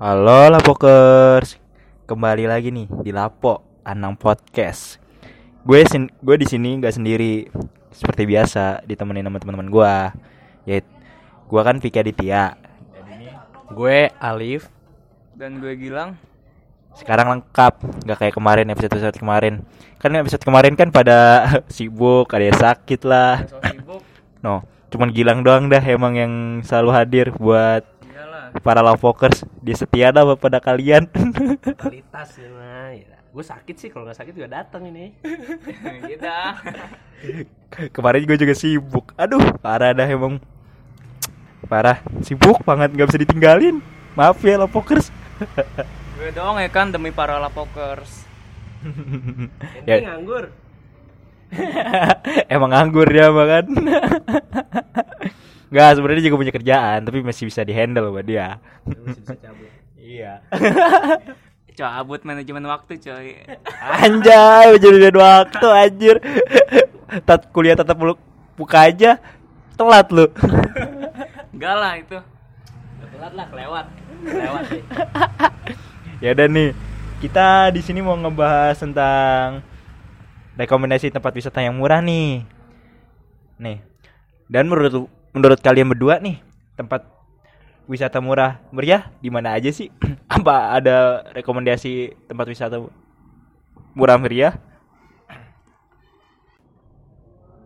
Halo Lapokers, kembali lagi nih di Lapo Anang Podcast. Gue sen gue di sini nggak sendiri, seperti biasa ditemenin sama teman-teman gue. Yaitu gue kan Vicky Aditya. Gue Alif. Dan gue Gilang. Sekarang lengkap, nggak kayak kemarin episode episode kemarin. Kan episode kemarin kan pada sibuk, ada yang sakit lah. So sibuk. No, cuman Gilang doang dah emang yang selalu hadir buat Para Lapokers. Dia setia dah pada kalian. Kualitas ya mah. Ya. Gue sakit sih kalau nggak sakit juga datang ini. Kita. Kemarin gue juga sibuk. Aduh, parah dah emang. Parah, sibuk banget nggak bisa ditinggalin. Maaf ya Lapokers. gue doang ya kan demi para lapokers. Ini Ya. nganggur. emang nganggur dia mah kan. Gak sebenarnya dia juga punya kerjaan, tapi masih bisa dihandle sama dia. Masih bisa cabut. Iya. Cabut manajemen waktu coy. Anjay, jadi waktu anjir. Tat kuliah tetap lu buka aja. Telat lu. Enggak lah itu. Telat lah, kelewat. Kelewat sih. ya udah nih. Kita di sini mau ngebahas tentang rekomendasi tempat wisata yang murah nih. Nih. Dan menurut menurut kalian berdua nih, tempat wisata murah meriah di mana aja sih? Apa ada rekomendasi tempat wisata murah meriah?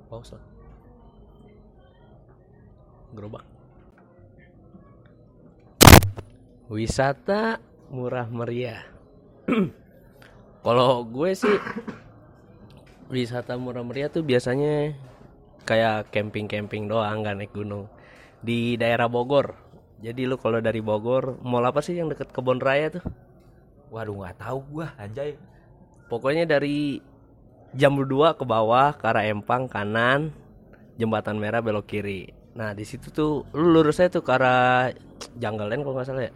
Pause. Gerobak. Wisata murah meriah. Kalau gue sih wisata murah meriah tuh biasanya kayak camping-camping doang nggak naik gunung di daerah Bogor. Jadi lu kalau dari Bogor, mall apa sih yang deket kebun raya tuh? Waduh, nggak tahu gua, anjay. Pokoknya dari jam 2 ke bawah ke arah Empang kanan, jembatan merah belok kiri. Nah di situ tuh lu lurus aja tuh ke arah Jungle Land kalau nggak salah ya.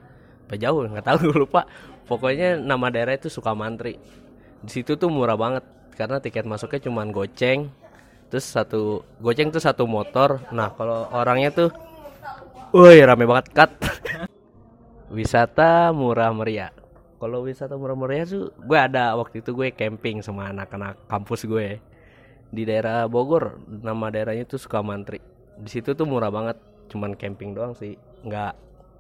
Apa jauh nggak tahu lupa. Pokoknya nama daerah itu Sukamantri. Di situ tuh murah banget karena tiket masuknya cuma goceng. Terus satu goceng tuh satu motor. Nah kalau orangnya tuh, woi rame banget cut. wisata murah meriah. Kalau wisata murah meriah tuh gue ada waktu itu gue camping sama anak-anak kampus gue di daerah Bogor. Nama daerahnya tuh Sukamantri. Di situ tuh murah banget, cuman camping doang sih. Nggak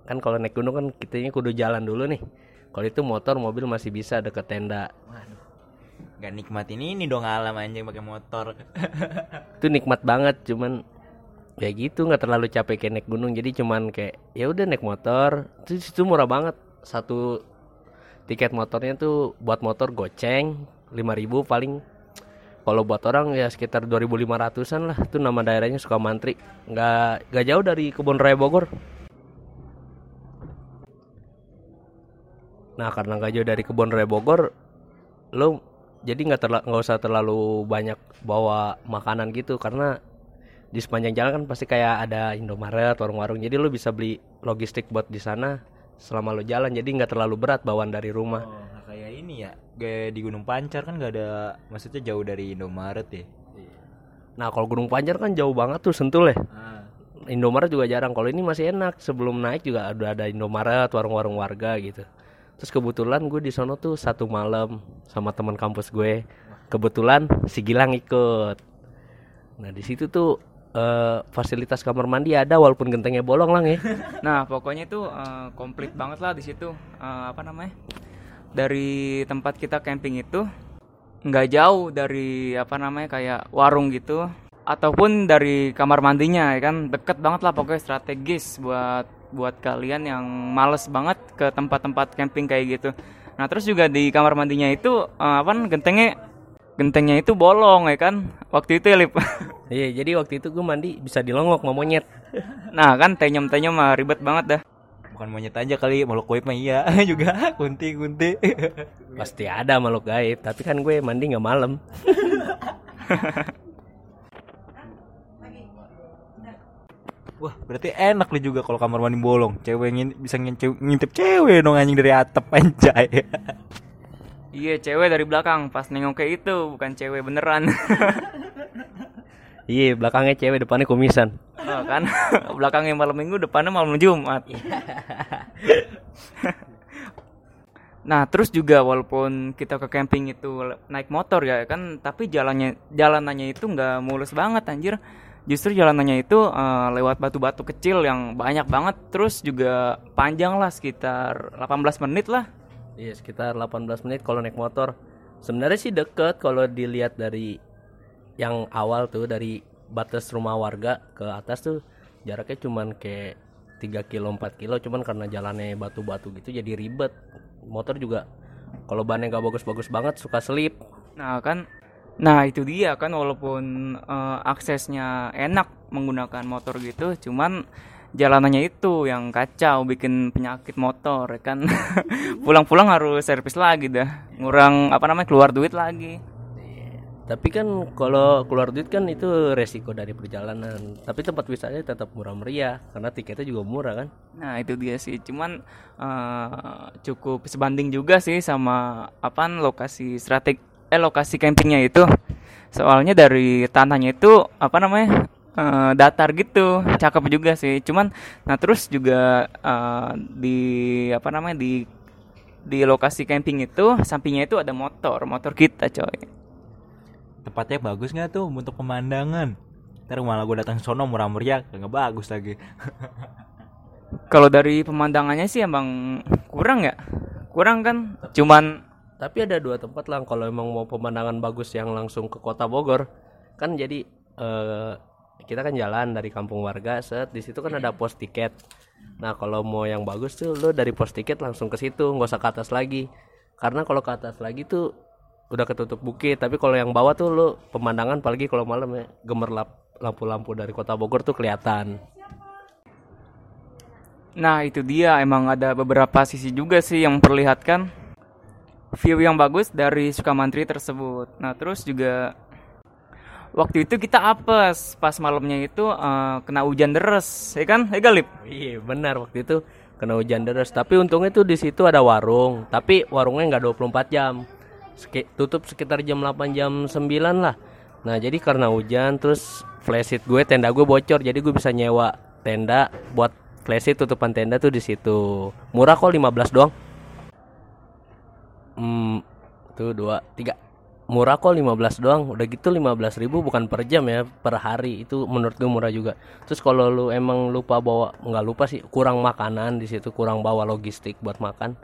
kan kalau naik gunung kan kitanya kudu jalan dulu nih. Kalau itu motor mobil masih bisa deket tenda. Waduh. Gak nikmatin ini dong alam anjing pakai motor. Itu nikmat banget, cuman ya gitu nggak terlalu capek kayak naik gunung. Jadi cuman kayak ya udah naik motor. Terus itu murah banget. Satu tiket motornya tuh buat motor goceng 5000 paling kalau buat orang ya sekitar 2500-an lah itu nama daerahnya Sukamantri nggak nggak jauh dari kebun raya Bogor nah karena nggak jauh dari kebun raya Bogor lo jadi nggak terla nggak usah terlalu banyak bawa makanan gitu karena di sepanjang jalan kan pasti kayak ada Indomaret warung-warung jadi lo bisa beli logistik buat di sana selama lo jalan jadi nggak terlalu berat bawaan dari rumah Oh, nggak kayak ini ya. Kayak di Gunung Pancar kan gak ada maksudnya jauh dari Indomaret ya. nah kalau Gunung Pancar kan jauh banget tuh Sentul ya Ah. Indomaret juga jarang. Kalau ini masih enak. Sebelum naik juga udah ada Indomaret, warung-warung warga gitu. Terus kebetulan gue di sono tuh satu malam sama teman kampus gue. Kebetulan si Gilang ikut. Nah di situ tuh eh, fasilitas kamar mandi ada walaupun gentengnya bolong lang ya. Nah, pokoknya itu eh, komplit banget lah di situ. Eh, apa namanya? Dari tempat kita camping itu nggak jauh dari apa namanya kayak warung gitu ataupun dari kamar mandinya ya kan deket banget lah pokoknya strategis buat buat kalian yang males banget ke tempat-tempat camping kayak gitu. Nah terus juga di kamar mandinya itu eh, apa gentengnya gentengnya itu bolong ya kan waktu itu ya Lip. Iya jadi waktu itu gue mandi bisa dilongok sama monyet. nah kan tenyum tenyum mah ribet banget dah. Bukan monyet aja kali, makhluk goib mah iya juga kunti kunti. Pasti ada makhluk gaib. Tapi kan gue mandi nggak malam. Wah, berarti enak lu juga kalau kamar mandi bolong. Cewek ngin bisa ngintip, ngintip cewek dong anjing dari atap anjay. Iya cewek dari belakang pas nengok kayak itu bukan cewek beneran. Iya belakangnya cewek depannya kumisan. Oh, kan belakangnya malam minggu depannya malam Jumat. Nah, terus juga walaupun kita ke camping itu naik motor ya kan, tapi jalannya jalanannya itu nggak mulus banget anjir. Justru jalanannya itu eh, lewat batu-batu kecil yang banyak banget, terus juga panjang lah sekitar 18 menit lah. Iya sekitar 18 menit kalau naik motor. Sebenarnya sih deket kalau dilihat dari yang awal tuh dari batas rumah warga ke atas tuh jaraknya cuman kayak 3 kilo 4 kilo cuman karena jalannya batu-batu gitu jadi ribet. Motor juga kalau bannya nggak bagus-bagus banget suka slip. Nah, kan Nah, itu dia kan walaupun eh, aksesnya enak menggunakan motor gitu, cuman jalanannya itu yang kacau bikin penyakit motor kan. Pulang-pulang harus servis lagi dah. Ngurang apa namanya keluar duit lagi. Tapi kan kalau keluar duit kan itu resiko dari perjalanan. Tapi tempat wisatanya tetap murah meriah karena tiketnya juga murah kan. Nah, itu dia sih. Cuman eh, cukup sebanding juga sih sama apaan lokasi strateg eh lokasi campingnya itu. Soalnya dari tanahnya itu apa namanya? eh, datar gitu. Cakep juga sih. Cuman nah terus juga eh, di apa namanya di di lokasi camping itu sampingnya itu ada motor, motor kita, coy. Tempatnya bagus nggak tuh untuk pemandangan? Ntar malah gue datang sono murah meriah, nggak bagus lagi. Kalau dari pemandangannya sih emang kurang ya? Kurang kan? Cuman Tapi ada dua tempat lah kalau emang mau pemandangan bagus yang langsung ke kota Bogor. Kan jadi eh, kita kan jalan dari kampung warga, set di situ kan ada pos tiket. Nah, kalau mau yang bagus tuh lo dari pos tiket langsung ke situ, nggak usah ke atas lagi. Karena kalau ke atas lagi tuh udah ketutup bukit, tapi kalau yang bawah tuh lo pemandangan apalagi kalau malam ya gemerlap lampu-lampu dari kota Bogor tuh kelihatan. Nah itu dia emang ada beberapa sisi juga sih yang memperlihatkan view yang bagus dari Sukamantri tersebut. Nah terus juga waktu itu kita apes pas malamnya itu eh, kena hujan deres, ya kan? Ya Galip? Iya benar waktu itu kena hujan deras. Tapi untungnya tuh di situ ada warung. Tapi warungnya nggak 24 jam. Seki- tutup sekitar jam 8 jam 9 lah. Nah jadi karena hujan terus flashlight gue tenda gue bocor jadi gue bisa nyewa tenda buat flashlight tutupan tenda tuh di situ. Murah kok 15 doang. Hmm, tuh dua tiga. Murah kok 15 doang. Udah gitu 15.000 ribu bukan per jam ya per hari. Itu menurut gue murah juga. Terus kalau lu emang lupa bawa nggak lupa sih kurang makanan di situ kurang bawa logistik buat makan.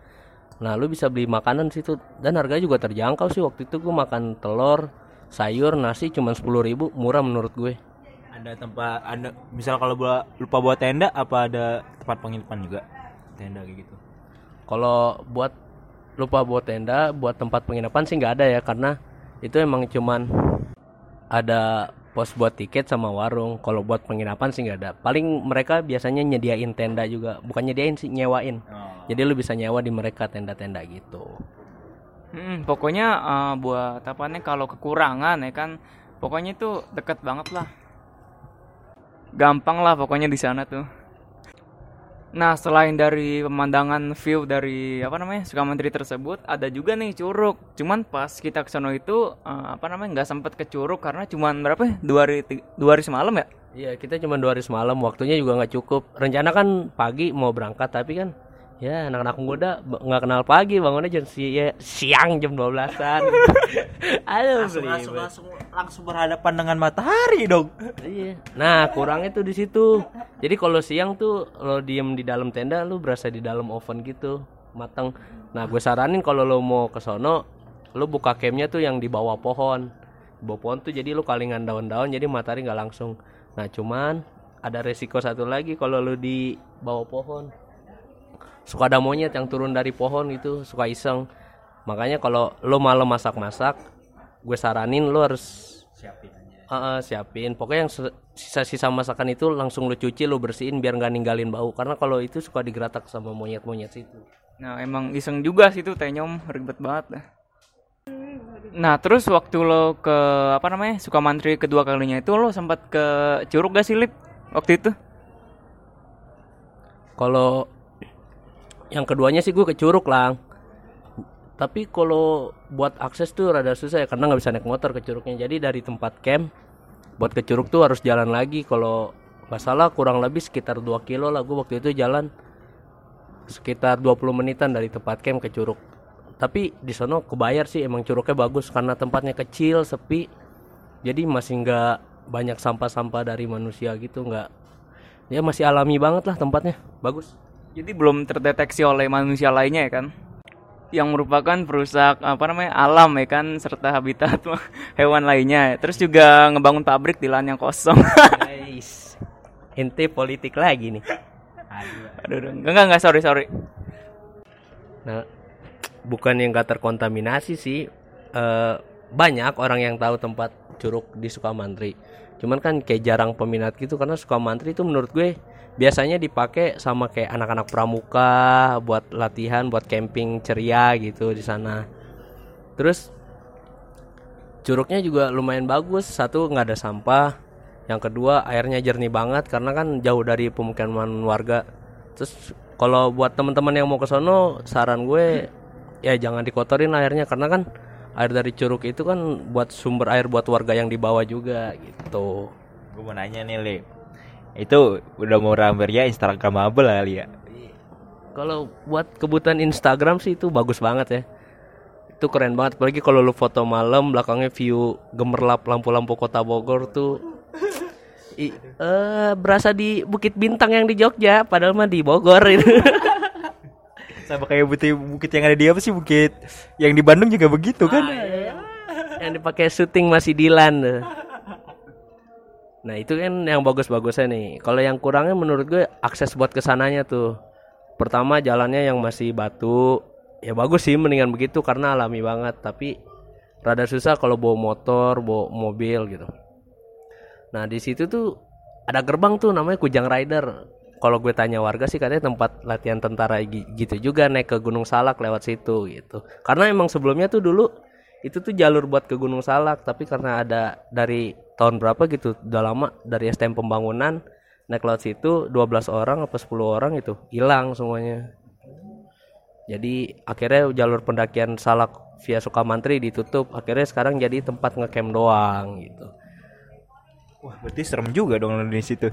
Nah lu bisa beli makanan di situ. Dan harganya juga terjangkau sih. Waktu itu gue makan telur sayur nasi cuma 10.000 ribu. Murah menurut gue. Ada tempat, ada misal kalau gua lupa bawa tenda, apa ada tempat penginapan juga? Tenda kayak gitu. Kalau buat lupa buat tenda, buat tempat penginapan sih nggak ada ya karena itu emang cuman ada pos buat tiket sama warung. Kalau buat penginapan sih nggak ada. Paling mereka biasanya nyediain tenda juga, bukan nyediain sih nyewain. Jadi lu bisa nyewa di mereka tenda-tenda gitu. Hmm, pokoknya eh, buat apa nih kalau kekurangan ya kan, pokoknya itu deket banget lah. Gampang lah pokoknya di sana tuh. Nah, selain dari pemandangan view dari apa namanya Sukamantri tersebut, ada juga nih curug. Cuman pas kita ke sono itu eh, apa namanya nggak sempet ke curug karena cuman berapa ya? Dua hari dua hari semalam ya? Iya kita cuma dua hari semalam, waktunya juga nggak cukup. Rencana kan pagi mau berangkat tapi kan ya anak-anak muda nggak kenal pagi bangunnya jam si ya, siang jam 12-an. Aduh, Langsung, langsung, langsung, langsung berhadapan dengan matahari dong. Iya. Nah, kurangnya tuh di situ. Jadi kalau siang tuh lo diem di dalam tenda, lu berasa di dalam oven gitu, matang. Nah, gue saranin kalau lo mau ke sono, lu buka campnya tuh yang di bawah pohon. Di bawah pohon tuh jadi lu kalingan daun-daun, jadi matahari nggak langsung. Nah, cuman ada resiko satu lagi kalau lu di bawah pohon. Suka ada monyet yang turun dari pohon gitu, suka iseng. Makanya kalau lo malam masak-masak, gue saranin lo harus Siapin aja. Heeh, siapin. Pokoknya yang sisa-sisa masakan itu langsung lu cuci, lu bersihin biar nggak ninggalin bau. Karena kalau itu suka digeratak sama monyet-monyet situ. Nah, emang iseng juga sih tuh tenyom ribet banget dah. Nah, terus waktu lo ke apa namanya Sukamantri kedua kalinya itu lo sempat ke Curug gak sih Lip waktu itu? Kalau yang keduanya sih gue ke Curug lang. Tapi kalau buat akses tuh rada susah ya karena nggak bisa naik motor ke Curugnya. Jadi dari tempat camp buat ke Curug tuh harus jalan lagi. Kalau nggak salah kurang lebih sekitar 2 kilo lah gue waktu itu jalan sekitar 20 menitan dari tempat camp ke Curug. tapi di sono kebayar sih emang curugnya bagus karena tempatnya kecil sepi jadi masih nggak banyak sampah-sampah dari manusia gitu nggak ya masih alami banget lah tempatnya bagus Jadi belum terdeteksi oleh manusia lainnya ya kan? Yang merupakan perusak apa namanya alam ya kan serta habitat hewan lainnya. Terus juga ngebangun pabrik di lahan yang kosong. guys ente politik lagi nih Aduh, aduh. enggak enggak sorry sorry. Nah, bukan yang gak terkontaminasi sih. Eh, banyak orang yang tahu tempat curug di Sukamantri. Cuman kan kayak jarang peminat gitu karena Sukamantri itu menurut gue biasanya dipakai sama kayak anak-anak pramuka buat latihan, buat camping ceria gitu di sana. Terus curugnya juga lumayan bagus. Satu nggak ada sampah. Yang kedua airnya jernih banget karena kan jauh dari pemukiman warga. Terus kalau buat teman-teman yang mau ke sono, saran gue ya jangan dikotorin airnya karena kan air dari curug itu kan buat sumber air buat warga yang di bawah juga gitu. Gue mau nanya nih, Le. Itu udah mau ramber ya Instagramable kali ya? Kalau buat kebutuhan Instagram sih itu bagus banget ya. Itu keren banget apalagi kalau lu foto malam belakangnya view gemerlap lampu-lampu kota Bogor tuh I, eh, berasa di Bukit Bintang yang di Jogja padahal mah di Bogor itu. Sama kayak bukit, bukit yang ada di apa sih bukit yang di Bandung juga begitu kan? yang dipakai syuting masih Dilan tuh. Nah itu kan yang bagus-bagusnya nih. Kalau yang kurangnya menurut gue akses buat ke sananya tuh. Pertama jalannya yang masih batu, ya bagus sih mendingan begitu karena alami banget. Tapi rada susah kalau bawa motor, bawa mobil gitu. Nah di situ tuh ada gerbang tuh namanya Kujang Rider. Kalau gue tanya warga sih katanya tempat latihan tentara gi- gitu juga naik ke Gunung Salak lewat situ gitu. Karena emang sebelumnya tuh dulu itu tuh jalur buat ke Gunung Salak tapi karena ada dari tahun berapa gitu udah lama dari STM pembangunan naik lewat situ 12 orang apa 10 orang itu hilang semuanya. Jadi akhirnya jalur pendakian Salak via Sukamantri ditutup. Akhirnya sekarang jadi tempat ngecamp doang gitu. Wah, berarti serem juga dong di situ.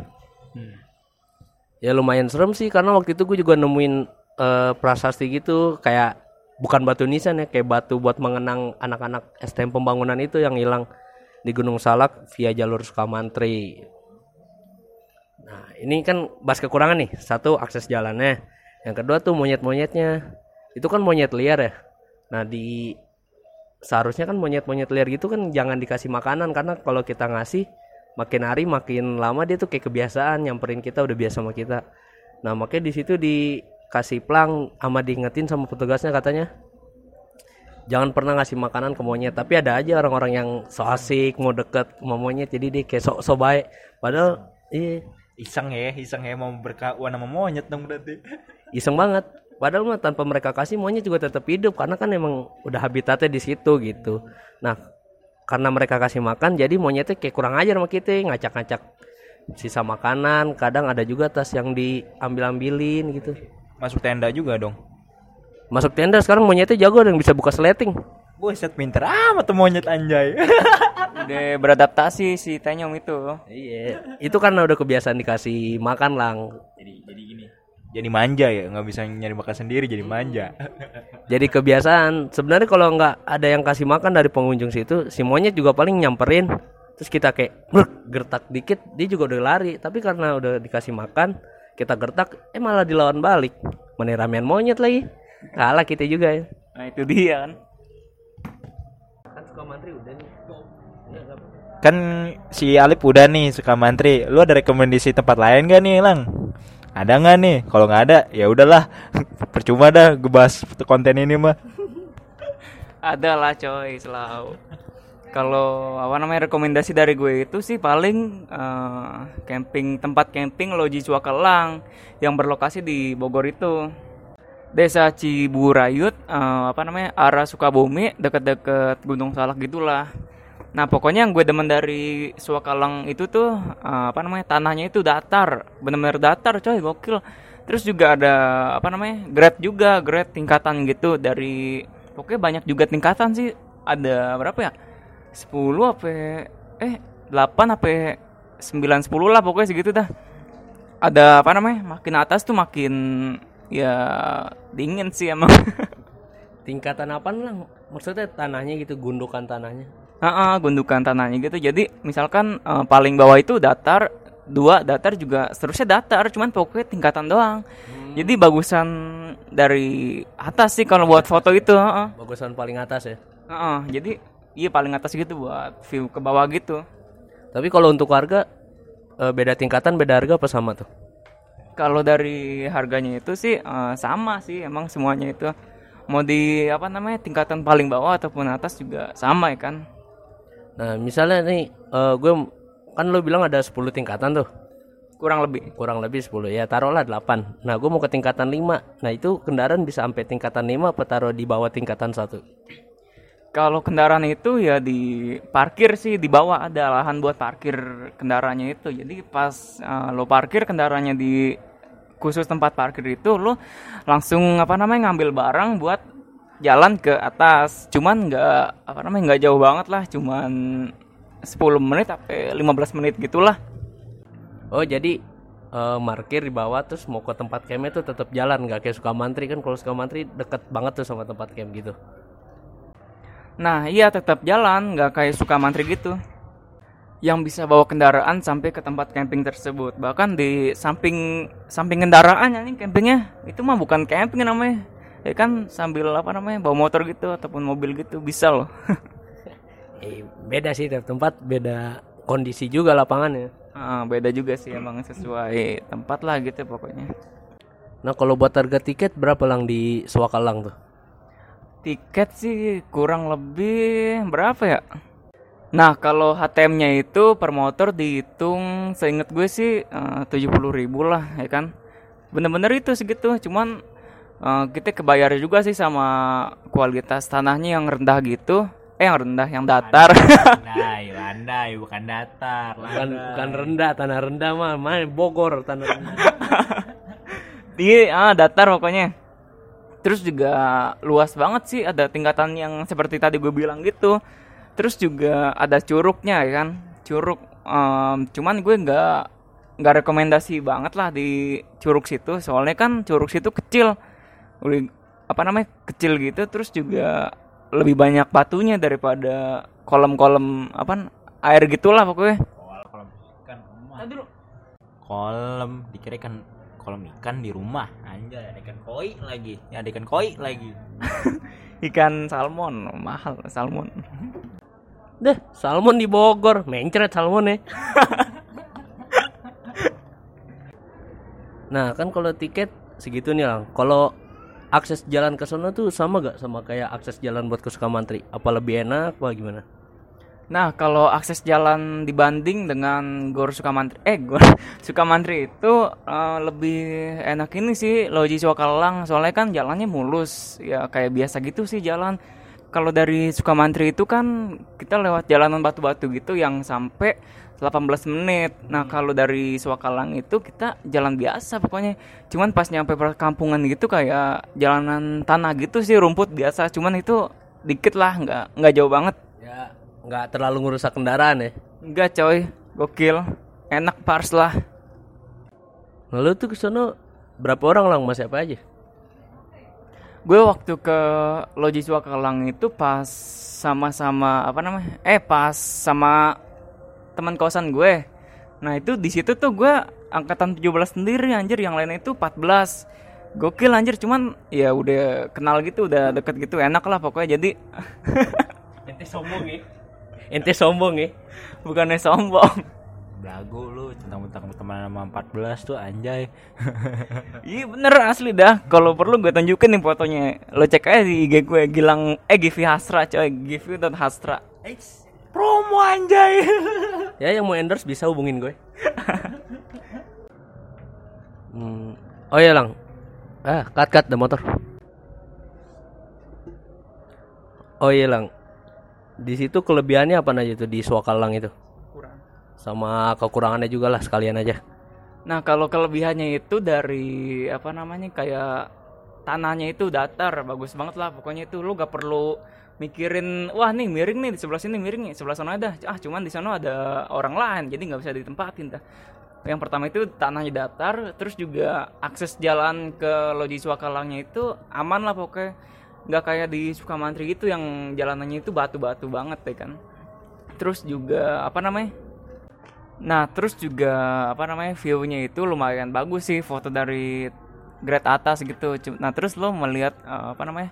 Ya lumayan serem sih karena waktu itu gue juga nemuin eh, prasasti gitu kayak bukan batu nisan ya kayak batu buat mengenang anak-anak STM pembangunan itu yang hilang di Gunung Salak via jalur Sukamantri. Nah ini kan bahas kekurangan nih satu akses jalannya, yang kedua tuh monyet-monyetnya itu kan monyet liar ya. Nah di seharusnya kan monyet-monyet liar gitu kan jangan dikasih makanan karena kalau kita ngasih makin hari makin lama dia tuh kayak kebiasaan nyamperin kita udah biasa sama kita nah makanya di situ dikasih plang sama diingetin sama petugasnya katanya. Jangan pernah ngasih makanan ke monyet tapi ada aja orang-orang yang so asik mau deket sama monyet jadi dia kayak so, so baik. Padahal iya. Iseng ya, iseng ya mau berkawan sama monyet dong berarti. iseng banget. Padahal mah tanpa mereka kasih monyet juga tetap hidup karena kan emang udah habitatnya di situ gitu. Nah karena mereka kasih makan jadi monyetnya kayak kurang ajar sama kita ngacak-ngacak sisa makanan. Kadang ada juga tas yang diambil ambilin gitu Masuk tenda juga dong. masuk tenda sekarang monyetnya jago dan bisa buka sleting Buset pinter amat tuh monyet anjay. Udah beradaptasi si Tenyom itu. iya itu karena udah kebiasaan dikasih makan lang jadi jadi gini. Jadi manja ya, nggak bisa nyari makan sendiri jadi manja. jadi kebiasaan sebenarnya kalau nggak ada yang kasih makan dari pengunjung situ si monyet juga paling nyamperin terus kita kayak gertak dikit dia juga udah lari tapi karena udah dikasih makan kita gertak eh malah dilawan balik mana monyet lagi kalah kita juga ya Nah itu dia kan. kan suka mantri udah nih Kan si Alip udah nih suka mantri. Lu ada rekomendasi tempat lain gak nih, Lang? Ada nggak nih? Kalau nggak ada, ya udahlah. Percuma dah gue bahas konten ini mah. Ada lah coy selalu. Kalau apa namanya rekomendasi dari gue itu sih paling eh, camping tempat camping Loji Cuakelang yang berlokasi di Bogor itu. Desa Ciburayut eh, apa namanya arah Sukabumi deket-deket Gunung Salak gitulah. Nah pokoknya yang gue demen dari Suakalang itu tuh eh, apa namanya tanahnya itu datar, bener-bener datar coy gokil. Terus juga ada apa namanya grade juga grade tingkatan gitu dari pokoknya banyak juga tingkatan sih ada berapa ya 10 apa eh 8 apa 9 10 lah pokoknya segitu dah ada apa namanya makin atas tuh makin ya dingin sih emang tingkatan apa lang? Maksudnya tanahnya gitu, gundukan tanahnya. Ah, ah, gundukan tanahnya gitu. Jadi misalkan eh, paling bawah itu datar, dua datar juga seterusnya datar, cuman pokoknya tingkatan doang. Jadi bagusan dari atas sih kalau buat foto itu. ah, ah. Bagusan paling atas ya. Ah, ah. Jadi iya paling atas gitu buat view ke bawah gitu. Tapi kalau untuk harga eh, beda tingkatan beda harga apa sama tuh? Kalau dari harganya itu sih eh, sama sih emang semuanya itu. Mau di apa namanya tingkatan paling bawah ataupun atas juga sama ya kan. Nah, misalnya nih eh, gue kan lo bilang ada 10 tingkatan tuh. Kurang lebih. Kurang lebih 10 ya, taruhlah 8. Nah, gue mau ke tingkatan 5. Nah, itu kendaraan bisa sampai tingkatan 5 apa taruh di bawah tingkatan 1? Kalau kendaraan itu ya di parkir sih di bawah ada lahan buat parkir kendaraannya itu. Jadi pas eh, lo parkir kendaraannya di khusus tempat parkir itu lo langsung apa namanya ngambil barang buat jalan ke atas. Cuman nggak apa namanya nggak jauh banget lah, cuman 10 menit sampai 15 menit gitulah. Oh, jadi eh, parkir di bawah terus mau ke tempat campnya tuh tetap jalan nggak kayak Sukamantri kan kalau Sukamantri deket banget tuh sama tempat camp gitu. Nah, iya tetap jalan, nggak kayak Sukamantri gitu. Yang bisa bawa kendaraan sampai ke tempat camping tersebut. Bahkan di samping samping kendaraan nih campingnya itu mah bukan camping namanya. Ya kan sambil apa namanya bawa motor gitu ataupun mobil gitu bisa loh. Eh, beda sih tiap tempat beda kondisi juga lapangannya. Ah, beda juga sih emang sesuai tempat lah gitu pokoknya. Nah, kalau buat harga tiket berapa lang di Swakalang tuh? Tiket sih kurang lebih berapa ya? Nah, kalau HTM-nya itu per motor dihitung seingat gue sih tujuh puluh ribu lah, ya kan? Bener-bener itu segitu, cuman eh, kita kebayar juga sih sama kualitas tanahnya yang rendah gitu. Eh, yang rendah, yang datar. Landai, landai bukan datar. Bukan bukan rendah, tanah rendah mah, mah Bogor tanah rendah. Di ah, datar pokoknya. Terus juga luas banget sih, ada tingkatan yang seperti tadi gue bilang gitu. Terus juga ada curugnya ya kan, curug. Em, cuman gue nggak nggak rekomendasi banget lah di curug situ, soalnya kan curug situ kecil, Udah, apa namanya kecil gitu. Terus juga lebih banyak batunya daripada kolam-kolam apa air gitulah pokoknya. Kolam ikan rumah. Kolam dikira ikan kolam ikan di rumah. Anjay, ada ikan koi lagi. Ya, ada ikan koi lagi. Ikan salmon mahal salmon. Deh, salmon di Bogor, mencret salmon ya. nah, kan kalau tiket segitu nih lang. Kalau akses jalan ke sana tuh sama gak sama kayak akses jalan buat ke Sukamantri? Apa lebih enak apa gimana? Nah, kalau akses jalan dibanding dengan Gor Sukamantri, eh Gor Sukamantri itu eh, lebih enak ini sih Loji Swakalang, soalnya kan jalannya mulus, ya kayak biasa gitu sih jalan. Kalau dari Sukamantri itu kan kita lewat jalanan batu-batu gitu yang sampai 18 menit. Nah, kalau dari Swakalang itu kita jalan biasa pokoknya. Cuman pas nyampe perkampungan gitu kayak jalanan tanah gitu sih rumput biasa, cuman itu dikit lah, nggak nggak jauh banget. Nggak terlalu ngerusak kendaraan ya. Enggak coy, gokil. Enak pars lah. Lalu tuh ke sana berapa orang lang mas siapa aja? Gue waktu ke Loji Swakalang itu pas sama-sama apa namanya? Eh pas sama teman kosan gue. Nah itu di situ tuh gue angkatan 17 sendiri anjir, yang lain itu 14. Gokil anjir, cuman ya udah kenal gitu, udah deket gitu, enak lah pokoknya. Jadi Ente sombong ya. Ente sombong ya. bukannya sombong. Blago lu tentang-tentang teman sama 14 tuh anjay. Iya bener asli dah. Kalau perlu gue tunjukin nih fotonya. Lo cek aja di IG gue Gilang eh Givi Hasra coy. Givi dan Hasra. Promo anjay. Ya yang mau endorse bisa hubungin gue. Hmm. Oh iya lang. Ah, cut cut the motor. Oh iya lang. Di situ kelebihannya apa aja tuh di Swakalang itu? Kurang. Sama kekurangannya juga lah sekalian aja. Nah kalau kelebihannya itu dari apa namanya kayak tanahnya itu datar bagus banget lah pokoknya itu lu gak perlu mikirin wah nih miring nih di sebelah sini miring nih sebelah sana ada ah cuman di sana ada orang lain jadi nggak bisa ditempatin dah yang pertama itu tanahnya datar terus juga akses jalan ke loji Swakalangnya itu aman lah pokoknya nggak kayak di Sukamantri gitu yang jalanannya itu batu-batu banget ya kan. Terus juga apa namanya? Nah terus juga apa namanya view-nya itu lumayan bagus sih foto dari grade atas gitu. Nah terus lo melihat eh, apa namanya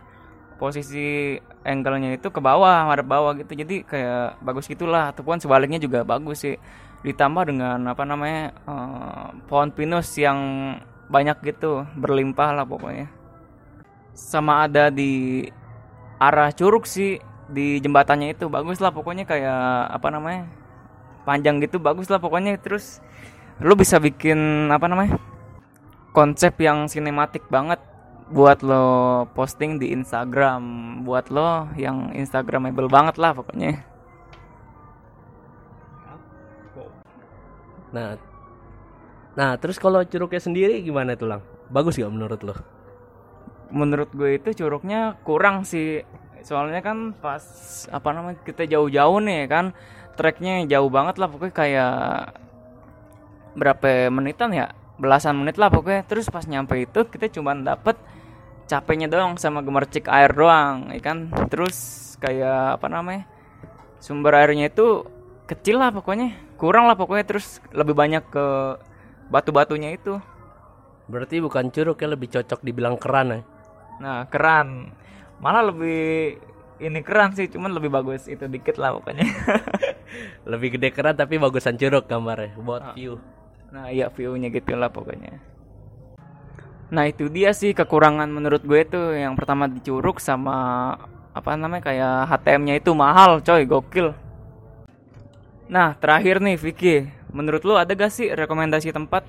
posisi angle-nya itu ke bawah madep bawah gitu. Jadi kayak bagus gitulah. Ataupun sebaliknya juga bagus sih. Ditambah dengan apa namanya eh, pohon pinus yang banyak gitu berlimpah lah pokoknya sama ada di arah curug sih di jembatannya itu bagus lah pokoknya kayak apa namanya panjang gitu bagus lah pokoknya terus lu bisa bikin apa namanya konsep yang sinematik banget buat lo posting di Instagram buat lo yang Instagramable banget lah pokoknya Nah, nah terus kalau curugnya sendiri gimana tuh lang? Bagus gak menurut lo? Menurut gue itu curugnya kurang sih. Soalnya kan pas apa namanya kita jauh-jauh nih kan treknya jauh banget lah pokoknya kayak berapa menitan ya belasan menit lah pokoknya. Terus pas nyampe itu kita cuman dapet capeknya doang sama gemercik air doang ya kan. Terus kayak apa namanya sumber airnya itu kecil lah pokoknya kurang lah pokoknya. Terus lebih banyak ke batu-batunya itu. Berarti bukan curug ya lebih cocok dibilang keran ya? Nah, keran. Malah lebih ini keran sih, cuman lebih bagus itu dikit lah pokoknya. Lebih gede keran tapi bagusan curug gambarnya buat view. nah, iya view-nya gitu lah pokoknya. Nah, itu dia sih kekurangan menurut gue tuh yang pertama di Curug sama apa namanya kayak HTM-nya itu mahal, coy, gokil. Nah, terakhir nih Vicky, menurut lu ada gak sih rekomendasi tempat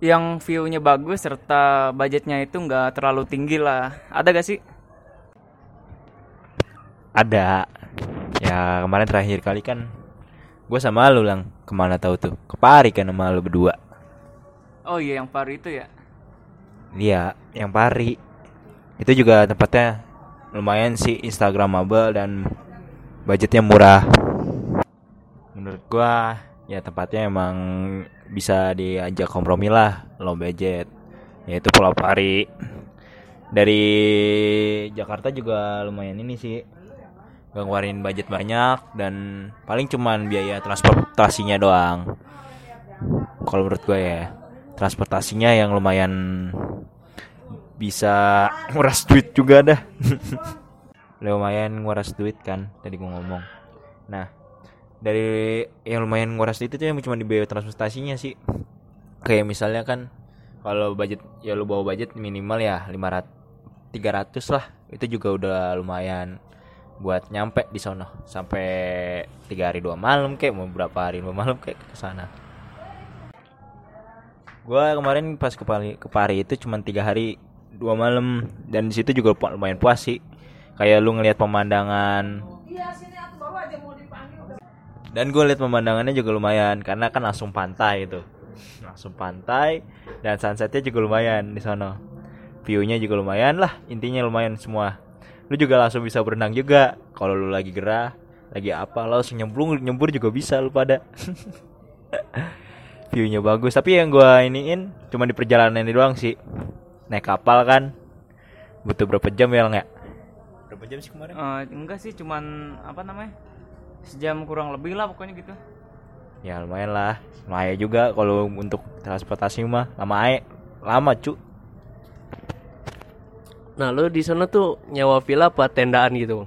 yang view-nya bagus serta budgetnya itu nggak terlalu tinggi lah. Ada gak sih? Ada. Ya kemarin terakhir kali kan gue sama lu lang ke mana tahu tuh ke Pari kan sama lu berdua. Oh iya yang Pari itu ya. Iya, yang Pari. Itu juga tempatnya lumayan sih Instagramable dan budgetnya murah. Menurut gua ya tempatnya emang bisa diajak kompromi lah low budget yaitu Pulau Pari. Dari Jakarta juga lumayan ini sih gak ngeluarin budget banyak dan paling cuman biaya transportasinya doang. Kalau menurut gue ya transportasinya yang lumayan bisa nguras duit juga dah. Lumayan nguras duit kan tadi gue ngomong. Nah dari yang lumayan nguras itu tuh yang cuma di biaya transportasinya sih. Kayak misalnya kan kalau budget ya lu bawa budget minimal ya 500 300 lah. Itu juga udah lumayan buat nyampe di sono. Sampai tiga hari dua malam kayak mau berapa hari dua malam kayak ke sana. Gua kemarin pas ke Pari, ke Pari itu cuma tiga hari dua malam. Dan di situ juga lumayan puas sih. Kayak lu ngelihat pemandangan dan gue lihat pemandangannya juga lumayan karena kan langsung pantai itu. Langsung pantai dan sunsetnya juga lumayan di sana viewnya juga lumayan lah intinya lumayan semua. Lu juga langsung bisa berenang juga kalau lu lagi gerah lagi apa lo langsung nyemplung nyembur juga bisa lu pada. Viewnya bagus tapi yang gua iniin cuma di perjalanan ini doang sih. Naik kapal kan butuh berapa jam ya nggak berapa jam sih kemarin? Eh, enggak sih cuman apa namanya sejam kurang lebih lah pokoknya gitu. Ya lumayan lah. Lumayan juga kalau untuk transportasi mah. Lama aja lama cu. Nah, lu di sana tuh nyewa villa apa tendaan gitu?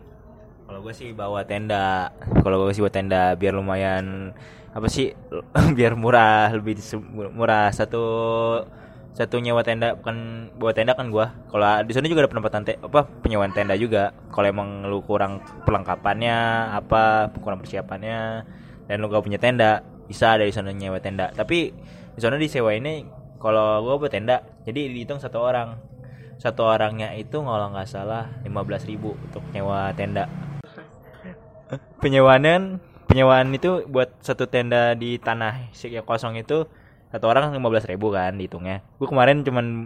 kalau gue sih bawa tenda. Kalau gue sih bawa tenda biar lumayan apa sih biar murah lebih murah satu satu nyewa tenda bukan bawa tenda kan gua. Kalau di sana juga ada penempatan te- apa penyewaan tenda juga. Kalau emang lu kurang perlengkapannya apa kurang persiapannya dan lu gak punya tenda bisa ada di sana nyewa tenda. Tapi di sana disewa ini kalau gua buat tenda jadi dihitung satu orang. Satu orangnya itu kalau nggak salah 15.000 ribu untuk nyewa tenda. Penyewaan penyewaan itu buat satu tenda di tanah si- yang kosong itu satu orang 15.000 ribu kan dihitungnya gue kemarin cuman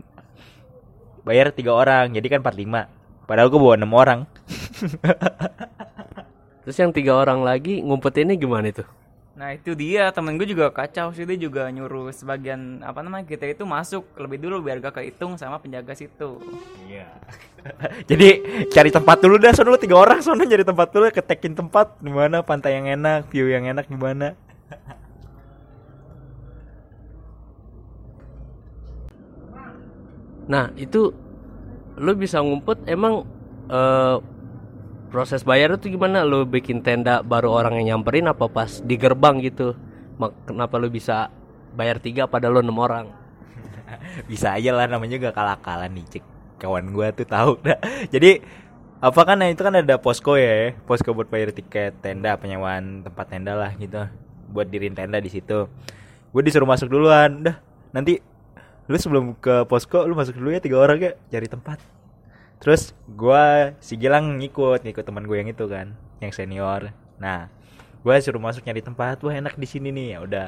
bayar tiga orang jadi kan 45 padahal gue bawa enam orang Terus yang tiga orang lagi ngumpetinnya gimana itu? Nah itu dia temen gue juga kacau sih dia juga nyuruh sebagian apa namanya kita itu masuk lebih dulu biar gak kehitung sama penjaga situ. Iya. Jadi cari tempat dulu dah, sono lu tiga orang sono cari tempat dulu, ketekin tempat di mana pantai yang enak, view yang enak di mana. Nah itu lu bisa ngumpet emang eh, proses bayar itu gimana? Lu bikin tenda baru orang yang nyamperin apa pas di gerbang gitu? Kenapa lu bisa bayar tiga padahal lu enam orang? Bisa aja lah namanya juga kalah-kalah nih cek. Kawan gua tuh tahu dah. Jadi apa kan nah, itu kan ada posko ya, posko buat bayar tiket tenda penyewaan tempat tenda lah gitu. Buat dirin tenda di situ. Gue disuruh masuk duluan. Udah, nanti lu sebelum ke posko lu masuk dulu ya tiga orang ya cari tempat. Terus gua si Gilang ngikut, ngikut teman gue yang itu kan, yang senior. Nah, gua suruh masuk nyari tempat, wah enak di sini nih ya udah.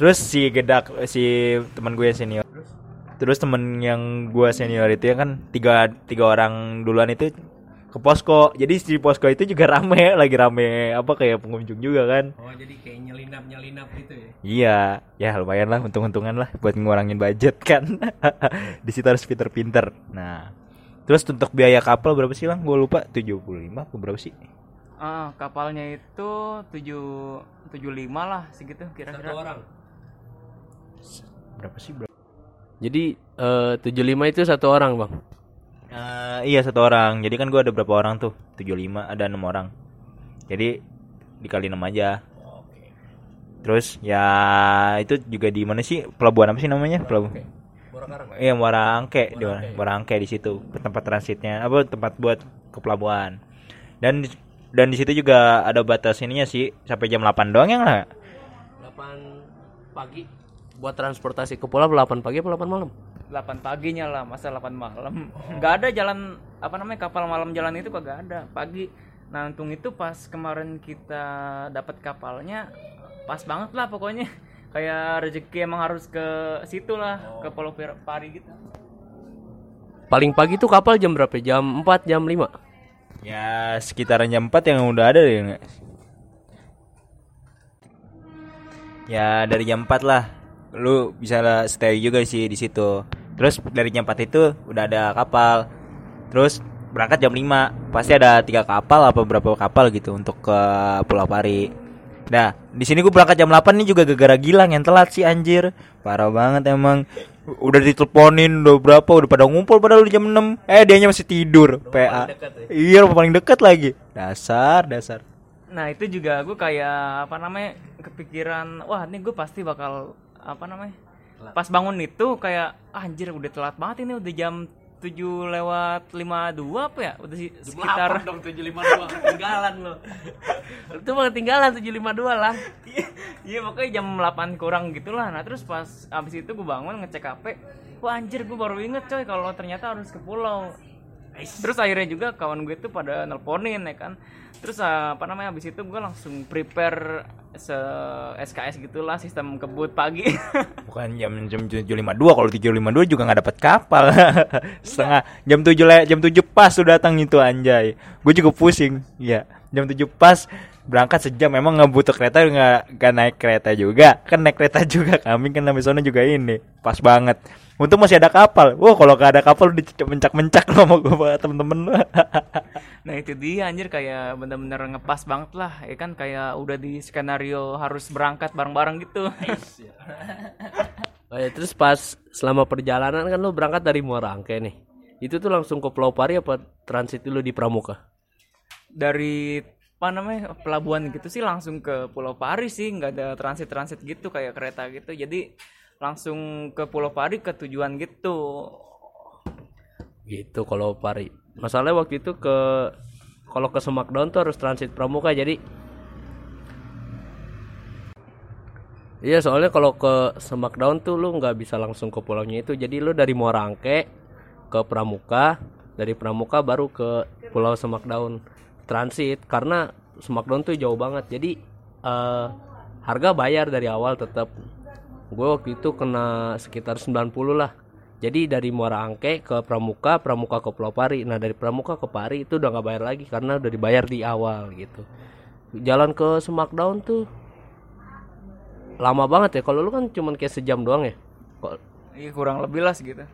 Terus si gedak si teman gue yang senior. Terus temen yang gue senior itu ya kan tiga tiga orang duluan itu ke posko. Jadi si posko itu juga rame, lagi rame apa kayak pengunjung juga kan. Oh jadi kayak nyelinap nyelinap gitu ya? Iya, ya lumayan lah untung-untungan lah buat ngurangin budget kan. di situ harus pinter-pinter. Nah, terus untuk biaya kapal berapa sih lang? Gue lupa 75 apa berapa sih? Ah kapalnya itu tujuh tujuh lima lah segitu kira-kira. orang. Berapa sih? Berapa? Jadi eh, 75 itu satu orang bang. Eh, iya satu orang. Jadi kan gue ada berapa orang tuh? 75 ada enam orang. Jadi dikali 6 aja. Terus ya itu juga di mana sih? Pelabuhan apa sih namanya? Pelabuhan. Iya Muara Angke di Muara Angke di situ tempat transitnya apa tempat buat ke pelabuhan. Dan dan di situ juga ada batas ininya sih sampai jam 8 doang ya nggak? 8 pagi buat transportasi ke pulau 8 pagi apa 8 malam? 8 paginya lah masa 8 malam. Nggak ada jalan apa namanya kapal malam jalan itu kagak ada. Pagi nah untung itu pas kemarin kita dapat kapalnya pas banget lah pokoknya. Kayak rezeki emang harus ke situ lah ke Pulau Pir- Pari gitu. Paling pagi tuh kapal jam berapa? Jam 4, jam 5. Ya sekitaran jam 4 yang udah ada deh nggak? Ya dari jam 4 lah. Lu bisa lah stay juga sih di situ Terus dari jam 4 itu udah ada kapal Terus berangkat jam 5 Pasti ada tiga kapal apa berapa kapal gitu untuk ke Pulau Pari Nah, di sini gue berangkat jam 8 nih juga gara-gara Gilang yang telat sih anjir. Parah banget emang. Udah diteleponin udah berapa udah pada ngumpul padahal udah jam 6. Eh dianya masih tidur. PA. Iya, rumah paling dekat lagi. Dasar, dasar. nah itu juga gue kayak apa namanya kepikiran wah ini gue pasti bakal apa namanya pas bangun itu kayak ah, anjir udah telat banget ini udah jam 7 lewat 52 apa ya udah sih sekitar dong 752 ketinggalan lo. Itu mah ketinggalan 752 lah. Iya pokoknya jam 8 kurang gitulah. Nah terus pas abis itu gue bangun ngecek HP, wah anjir gue baru inget coy kalau ternyata harus ke pulau. Terus akhirnya juga kawan gue tuh pada nelponin ya kan. Terus ah, apa namanya abis itu gue langsung prepare se SKS gitulah sistem kebut pagi. Bukan jam jam 7.52 kalau 7.52 juga nggak dapat kapal. Setengah jam 7 le- jam 7 pas sudah datang itu anjay. Gue juga pusing. Iya, jam 7 pas berangkat sejam. Memang nggak butuh kereta nggak nggak naik kereta juga. Kan naik kereta juga kami kan sampai sana juga ini. Pas banget. Untung masih ada kapal. Wah kalau nggak ada kapal udah mencak mencak lo sama gue temen-temen lo nah itu dia anjir. Kayak bener-bener ngepas banget lah. Ya kan kayak udah di skenario harus berangkat bareng-bareng gitu. Oh ya, terus pas selama perjalanan kan lu berangkat dari Muara Angke nih. Itu tuh langsung ke Pulau Pari apa transit dulu di Pramuka? dari apa namanya pelabuhan gitu sih langsung ke Pulau Pari sih nggak ada transit transit gitu kayak kereta gitu. Jadi langsung ke Pulau Pari ke tujuan gitu. Gitu kalau Pari. Masalahnya waktu itu ke kalau ke Semakdown tuh harus transit Pramuka jadi. Iya soalnya kalau ke Semakdown tuh lu nggak bisa langsung ke pulaunya itu. Jadi lu dari Muara Angke ke Pramuka dari Pramuka baru ke Pulau Semakdown transit karena Semakdown tuh jauh banget jadi eh, harga bayar dari awal tetap gue waktu itu kena sekitar 90 lah jadi dari Muara Angke ke Pramuka Pramuka ke Pulau Pari nah dari Pramuka ke Pari itu udah nggak bayar lagi karena udah dibayar di awal gitu jalan ke Semakdown tuh lama banget ya. Kalau lu kan cuman kayak sejam doang ya. Kok- Iya kurang lebih lah segitu.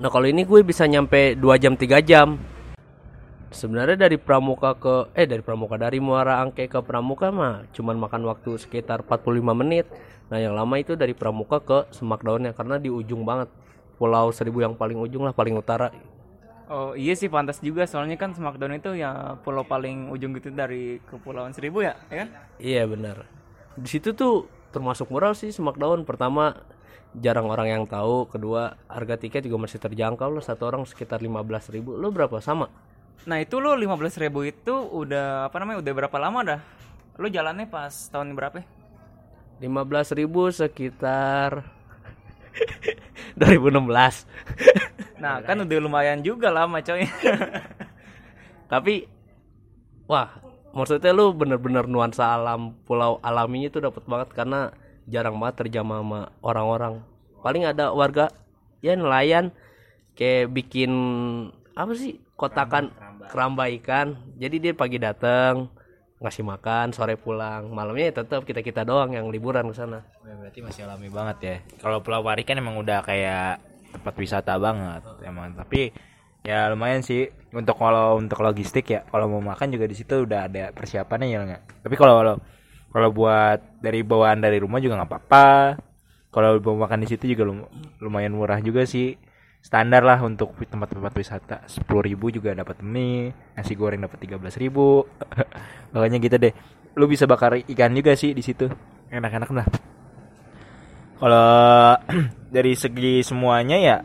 Nah kalau ini gue bisa nyampe 2 jam 3 jam. Sebenarnya dari Pramuka ke eh dari Pramuka dari Muara Angke ke Pramuka mah cuman makan waktu sekitar 45 menit. Nah yang lama itu dari Pramuka ke Semak Daunnya karena di ujung banget. Pulau Seribu yang paling ujung lah paling utara. Oh iya sih pantas juga soalnya kan Smackdown itu ya pulau paling ujung gitu dari Kepulauan Seribu ya, ya kan? Iya benar. Di situ tuh termasuk murah sih Smackdown. Pertama jarang orang yang tahu. Kedua harga tiket juga masih terjangkau loh. Satu orang sekitar 15.000 ribu. Lo berapa sama? Nah itu lo 15.000 ribu itu udah apa namanya udah berapa lama dah? Lo jalannya pas tahun berapa? ya? 15.000 ribu sekitar 2016. Nah kan udah lumayan juga lama coy. Tapi wah, maksudnya lu bener-bener nuansa alam pulau alaminya tuh dapat banget karena jarang banget terjamah sama orang-orang. Paling ada warga ya nelayan kayak bikin apa sih kotakan keramba ikan. Jadi dia pagi datang ngasih makan, sore pulang. Malamnya ya tetap kita kita doang yang liburan ke sana. Ya, berarti masih alami banget ya. Kalau Pulau Pari kan emang udah kayak tempat wisata banget emang. Tapi ya lumayan sih untuk kalau untuk logistik ya. Kalau mau makan juga di situ udah ada persiapannya ya nggak. Tapi kalau kalau kalau buat dari bawaan dari rumah juga nggak apa-apa. Kalau mau makan di situ juga lum- lumayan murah juga sih. Standar lah untuk tempat-tempat wisata. 10.000 juga dapat mie, nasi goreng dapat 13.000. Pokoknya gitu deh. Lu bisa bakar ikan juga sih di situ. Enak-enak lah. Kalau dari segi semuanya ya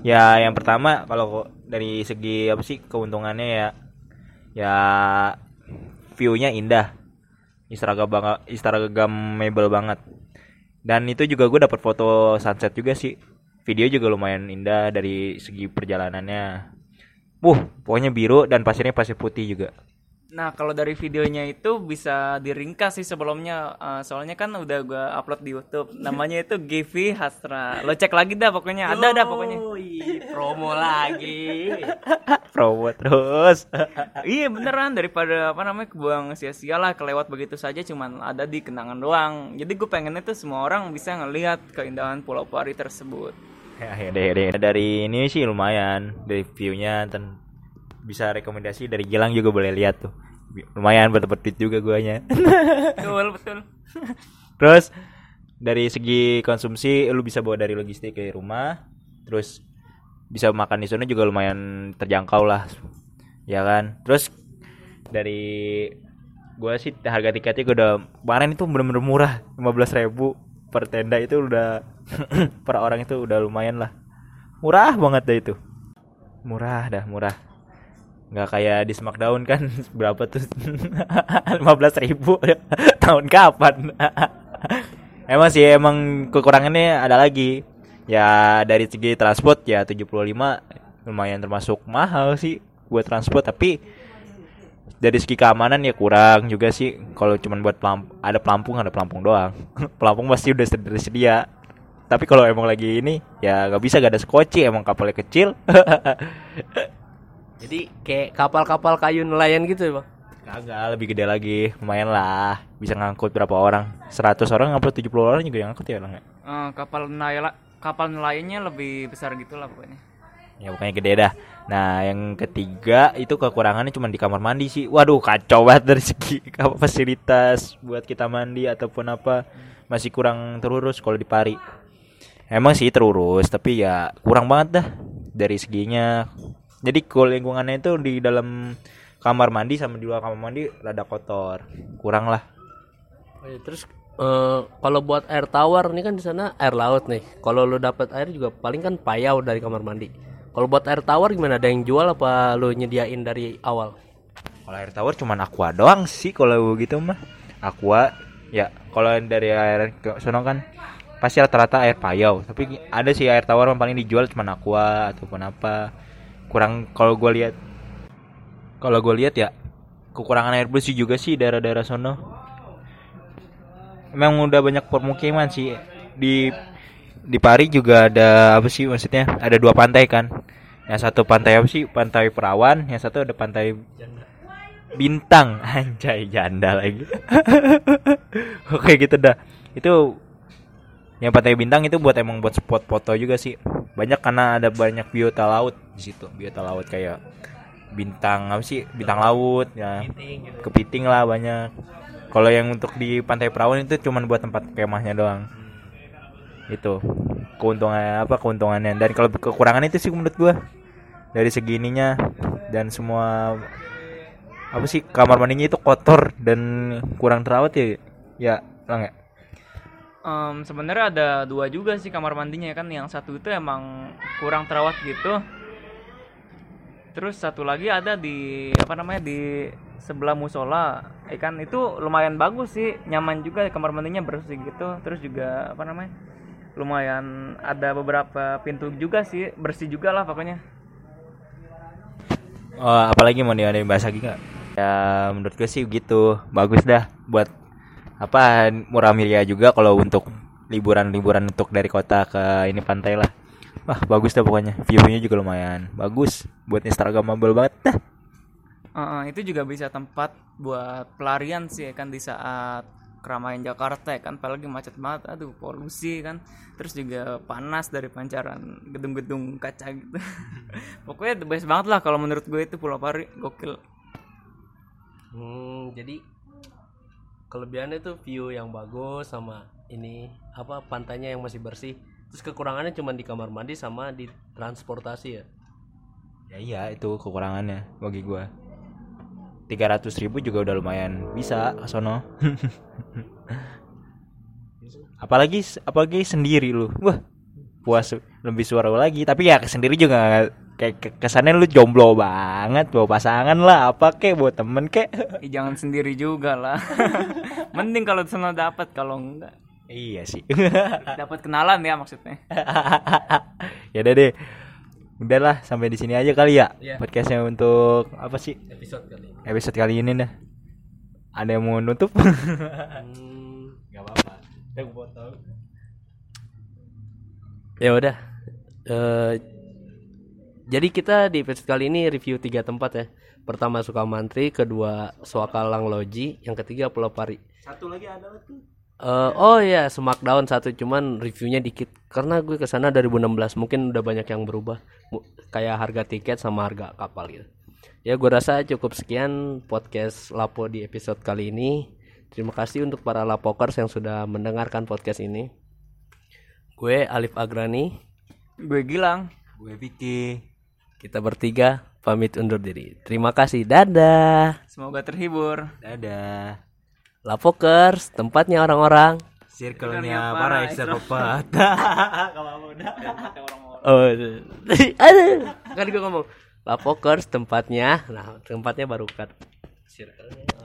ya yang pertama kalau dari segi apa sih keuntungannya ya ya view-nya indah. Instagram Instagramable banget. Dan itu juga gue dapat foto sunset juga sih. Video juga lumayan indah dari segi perjalanannya. Wuh, pokoknya biru dan pasirnya pasir putih juga. Nah kalau dari videonya itu bisa diringkas sih sebelumnya Eh, soalnya kan udah gua upload di YouTube namanya itu Givi Hasra lo cek lagi dah pokoknya ada dah pokoknya promo lagi. Promo terus. iya beneran daripada apa namanya kebuang sia-sia lah kelewat begitu saja cuman ada di kenangan doang jadi gue pengennya tuh semua orang bisa ngelihat keindahan Pulau Pari tersebut deh, deh. dari ini sih lumayan. Dari viewnya dan bisa rekomendasi. Dari Gilang juga boleh lihat tuh. Lumayan buat dapet duit juga guanya. Betul betul. Terus dari segi konsumsi lu bisa bawa dari logistik ke rumah. Terus bisa makan di sana juga lumayan terjangkau lah. Ya kan? Terus dari gua sih harga tiketnya gua udah kemarin itu bener-bener murah. 15.000 ribu per tenda itu udah per orang itu udah lumayan lah. Murah banget dah itu. Murah dah murah. Nggak kayak di Smackdown kan berapa tuh? 15.000 ribu. Tahun kapan? Emang sih emang kekurangannya ada lagi. Ya dari segi transport ya 75 lumayan termasuk mahal sih buat transport. Tapi dari segi keamanan ya kurang juga sih. Kalau cuman buat pelamp ada pelampung ada pelampung doang. Pelampung pasti udah tersedia tapi kalau emang lagi ini ya nggak bisa gak ada skoci emang kapalnya kecil. Jadi kayak kapal-kapal kayu nelayan gitu ya bang? kagak lebih gede lagi. Lumayan lah. Bisa ngangkut berapa orang? 100 orang apa 70 orang juga yang ngangkut ya lang Eh, kapal nelayan kapal nelayannya lebih besar gitu lah pokoknya. Ya pokoknya gede dah. Nah yang ketiga itu kekurangannya cuma di kamar mandi sih. Waduh kacau banget dari segi apa, fasilitas buat kita mandi ataupun apa. Masih kurang terurus kalau di Pari emang sih terurus tapi ya kurang banget dah dari seginya jadi kalau lingkungannya itu di dalam kamar mandi sama di luar kamar mandi rada kotor kurang lah Oh, iya, terus eh, kalau buat air tawar ini kan di sana air laut nih. Kalau lu dapat air juga paling kan payau dari kamar mandi. Kalau buat air tawar gimana? Ada yang jual apa lu nyediain dari awal? Kalau air tawar cuman aqua doang sih kalau gitu mah. Aqua ya kalau dari air sono kan pasti rata-rata air payau, tapi ada sih air tawar yang paling dijual cuman aqua ataupun apa. Kurang kalau gua lihat kalau gue lihat ya kekurangan air bersih juga sih daerah-daerah sono. Memang udah banyak permukiman sih di di Pari juga ada apa sih maksudnya? Ada dua pantai kan. Yang satu pantai apa sih? Pantai Perawan, yang satu ada pantai Bintang. Anjay, janda lagi. Oke gitu dah. itu yang pantai bintang itu buat emang buat spot foto juga sih. Banyak karena ada banyak biota laut di situ. Biota laut kayak bintang apa sih? Bintang laut ya. Kepiting lah banyak. Kalau yang untuk di pantai perawan itu cuman buat tempat kemahnya doang. Itu. Keuntungan apa keuntungannya. Dan kalau kekurangan itu sih menurut gua. Dari segininya. Dan semua apa sih kamar mandinya itu kotor dan kurang terawat ya ya lang ya Em, sebenarnya ada dua juga sih kamar mandinya kan. Yang satu itu emang kurang terawat gitu. Terus satu lagi ada di apa namanya di sebelah musola. Eh kan itu lumayan bagus sih. Nyaman juga kamar mandinya bersih gitu. Terus juga apa namanya lumayan ada beberapa pintu juga sih. Bersih juga lah pokoknya. Oh, apalagi mau ada yang bahas lagi nggak? Ya menurut gue sih gitu, bagus dah buat apa murah meriah juga kalau untuk liburan-liburan untuk dari kota ke ini pantai lah. Wah bagus dah pokoknya, view-nya juga lumayan. Bagus. Buat Instagramable banget dah. Eh, itu juga bisa tempat buat pelarian sih ya kan di saat keramaian Jakarta ya kan. Apalagi macet banget aduh polusi kan. Terus juga panas dari pancaran gedung-gedung kaca gitu. Pokoknya the best banget lah kalau menurut gue itu Pulau Pari. Gokil. Hmm, jadi kelebihannya tuh view yang bagus sama ini apa pantainya yang masih bersih. Terus kekurangannya cuma di kamar mandi sama di transportasi ya. Ya iya itu kekurangannya bagi gua. 300 ribu juga udah lumayan bisa sono. apalagi apalagi sendiri lu. Wah. Puas lebih suara lagi, tapi ya sendiri juga kayak ke- kesannya lu jomblo banget, bawa pasangan lah, apa kek, bawa temen kek. Jangan sendiri juga lah mending kalau sana dapat kalau enggak iya sih. dapat kenalan ya maksudnya ya udah deh. Udahlah sampai di sini aja kali ya. Iya. Podcastnya untuk apa sih? Episode kali ini. Episode kali ini dah. Ada yang mau nutup? Hmm, Gak apa-apa. Ya udah. Eh, jadi kita di episode kali ini review tiga tempat ya. Pertama Sukamantri, kedua Swakalang Loji, yang ketiga Pulau Pari. Satu lagi ada tuh. Eh, oh ya Smackdown satu cuman reviewnya dikit karena gue ke sana 2016 mungkin udah banyak yang berubah kayak harga tiket sama harga kapal gitu ya gue rasa cukup sekian podcast Lapo di episode kali ini terima kasih untuk para Lapokers yang sudah mendengarkan podcast ini gue Alif Agrani gue Gilang Gue Vicky. Kita bertiga pamit undur diri terima kasih dadah semoga terhibur Dadah. Lapokers tempatnya orang-orang Circle-nya para psikopat. Kalau udah. Oh, aduh, kan gue ngomong Lapokers tempatnya, nah tempatnya baru kan circle-nya.